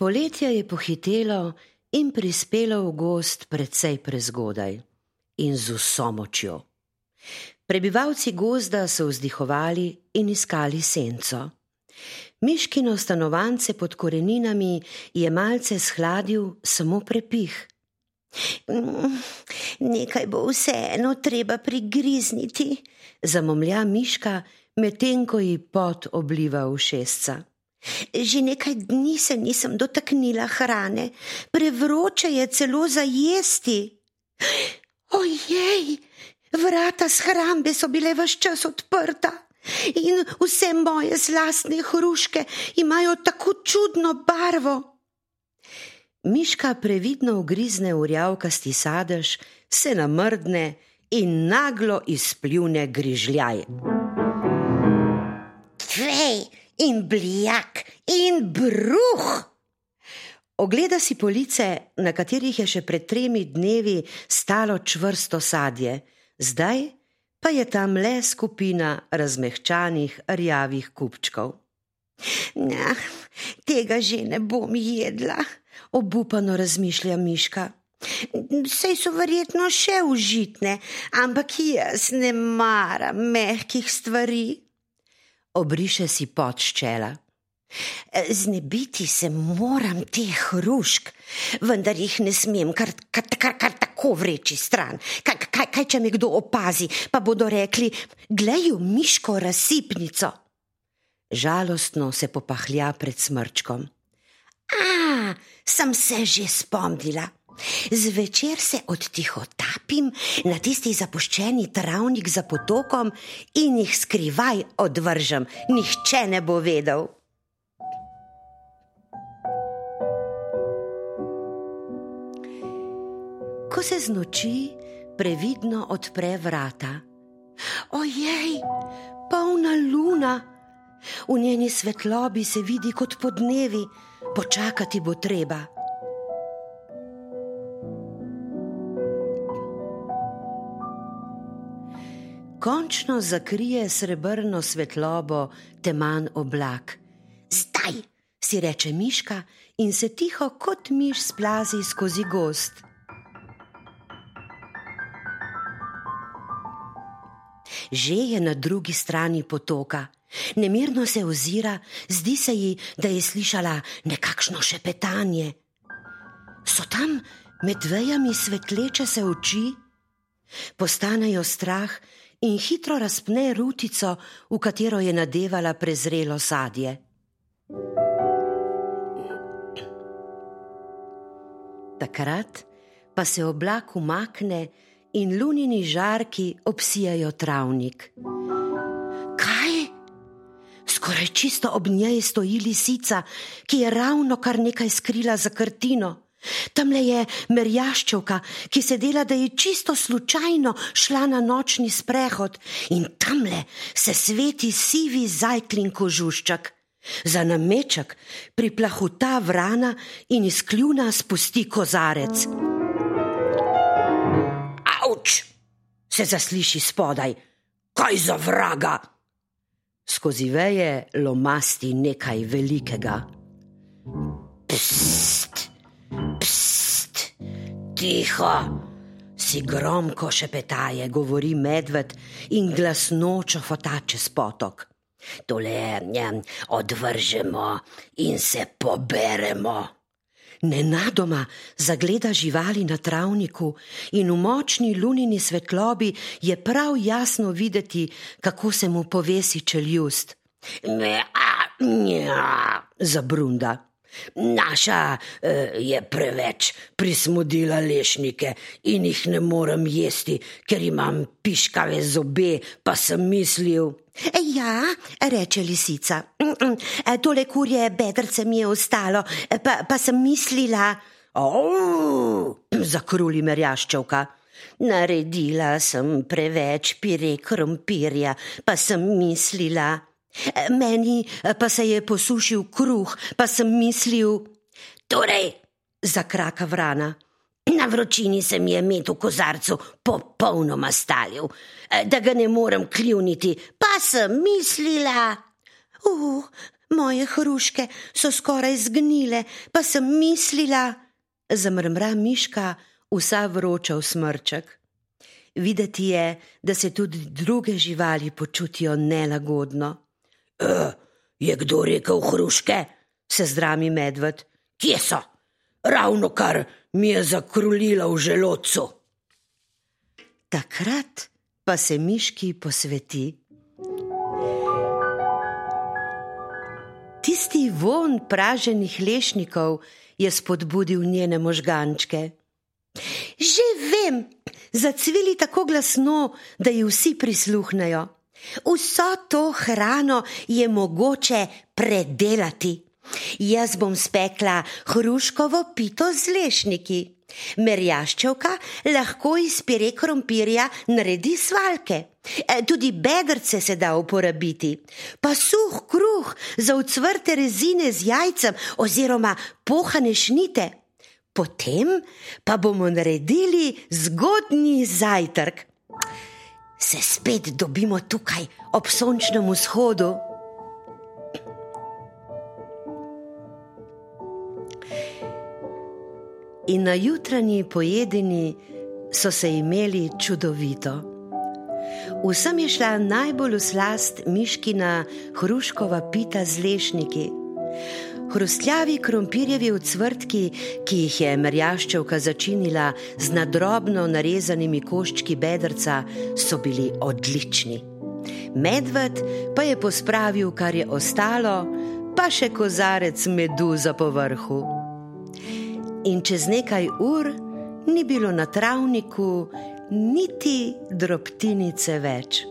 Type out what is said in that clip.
Poletje je pohitelo in prispelo v gost precej prezgodaj in z vso močjo. Prebivalci gozda so vzdihovali in iskali senco. Miškino stanovance pod koreninami je malce shladil samo prepih. Nekaj bo vseeno treba prigrizniti, zamomlja Miška, medtem ko ji pot obliva ušesca. Že nekaj dni se nisem dotaknila hrane, prevroče je celo za jesti. Ojej, vrata shrambe so bile vse čas odprta in vse moje zlastne hruške imajo tako čudno barvo. Miška previdno ugrizne urjavkasti sadež, se namrdne in naglo izpljune grižljaj. Fej in bljak in bruh! Ogleda si police, na katerih je še pred tremi dnevi stalo čvrsto sadje, zdaj pa je tam le skupina razmehčanih rjavih kupčkov. Nah, tega že ne bom jedla obupano razmišlja Miška. Sej so verjetno še užitne, ampak jaz ne maram mehkih stvari. Obriše si pot ščela. Znebiti se moram teh hrušk, vendar jih ne smem kar, kar, kar, kar tako vreči stran. Kaj, kaj, kaj, če me kdo opazi, pa bodo rekli: Glej, miško razsipnico. Žalostno se popahlja pred smrčkom. A, sem se že spomnila. Zvečer se odtihotapim na tisti zapuščeni travnik za potokom in jih skrivaj odvržem, nihče ne bo vedel. Ko se znoči, previdno odpre vrata. Ojej, polna luna! V njeni svetlobi se vidi kot podnevi počakati bo treba. Končno zakrije srebrno svetlobo teman oblak. Zdaj, si reče Miška in se tiho kot miš splazi skozi gost. Že je na drugi strani potoka. Nemirno se ozira, zdi se ji, da je slišala nekakšno šepetanje. So tam med vejami svetleče se oči? Postanejo strah in hitro razpne rutico, v katero je nadevala prezrelo sadje. Takrat pa se oblak umakne in lunini žarki obsijajo travnik. Skoraj čisto ob njej stoji lisica, ki je ravno kar nekaj skrila za krtino. Tam le je merjaščovka, ki se dela, da je čisto slučajno šla na nočni sprehod in tam le se sveti sivi zajklin kožuščak. Za nameček priplahuta vrana in iz kljuna spusti kozarec. Avč! se zasliši spodaj. Kaj za vraga? skozi veje lomasti nekaj velikega. Pst, tiho, si gromko šepetaje, govori medved in glasnočo fotače spotok. Tole odvržemo in se poberemo. Nenadoma zagleda živali na travniku in v močni lunini svetlobi je prav jasno videti, kako se mu povesi čeljust. Ne, a, nja, zabrunda. Naša uh, je preveč prismodila lešnike in jih ne morem jesti, ker imam piškave zobe, pa sem mislil. Ja, reče lisica. E, tole kurje bedrce mi je ostalo, e, pa, pa sem mislila. Oh, zakruli merjaščevka. Naredila sem preveč pire krompirja, pa sem mislila. Meni pa se je posušil kruh, pa sem mislil. Torej, zakraka vrana. Na vročini se mi je med v kozarcu popolnoma stalil, da ga ne morem kljuniti, pa sem mislila. Uh, Moje hruške so skoraj zgnile, pa sem mislila, zamrmra Miška, vsa vroča v smrček. Videti je, da se tudi druge živali počutijo nelagodno. E, je kdo rekel hruške? se zdrami medved. Kje so? Ravno kar mi je zakrulila v želodcu. Takrat pa se miški posveti. Tisti von praženih lešnikov je spodbudil njene možgančke. Že vem, zacvili tako glasno, da ji vsi prisluhnejo. Vso to hrano je mogoče predelati. Jaz bom spekla hruškovo pito z lešniki. Merjaščevka lahko iz pire krompirja naredi svalke. E, tudi bedrce se da uporabiti, pa suh kruh za ucvrte rezine z jajcem oziroma pohane šnite. Potem pa bomo naredili zgodnji zajtrk. Se spet dobimo tukaj ob sončnem vzhodu. In na jutranji pojedini so se imeli čudovito. Vsem je šla najbolj v slast miškina hruškova pita z lešniki. Hrustljavi krompirjevi ucvrtki, ki jih je merjaščevka začinila z nadrobno narezanimi koščki bedrca, so bili odlični. Medved pa je pospravil, kar je ostalo, pa še kozarec medu za povrhu. In čez nekaj ur ni bilo na travniku niti drobtinice več.